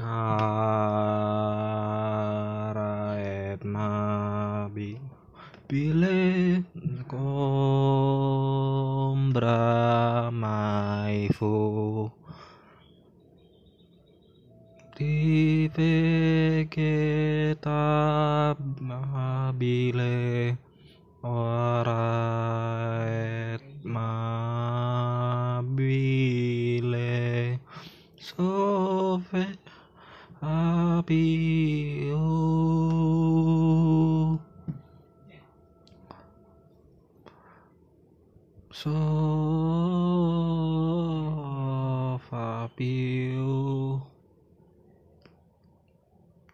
Karaet mabi bile combra mai fu. Di vegeta mabile oraet mabile sove abiu so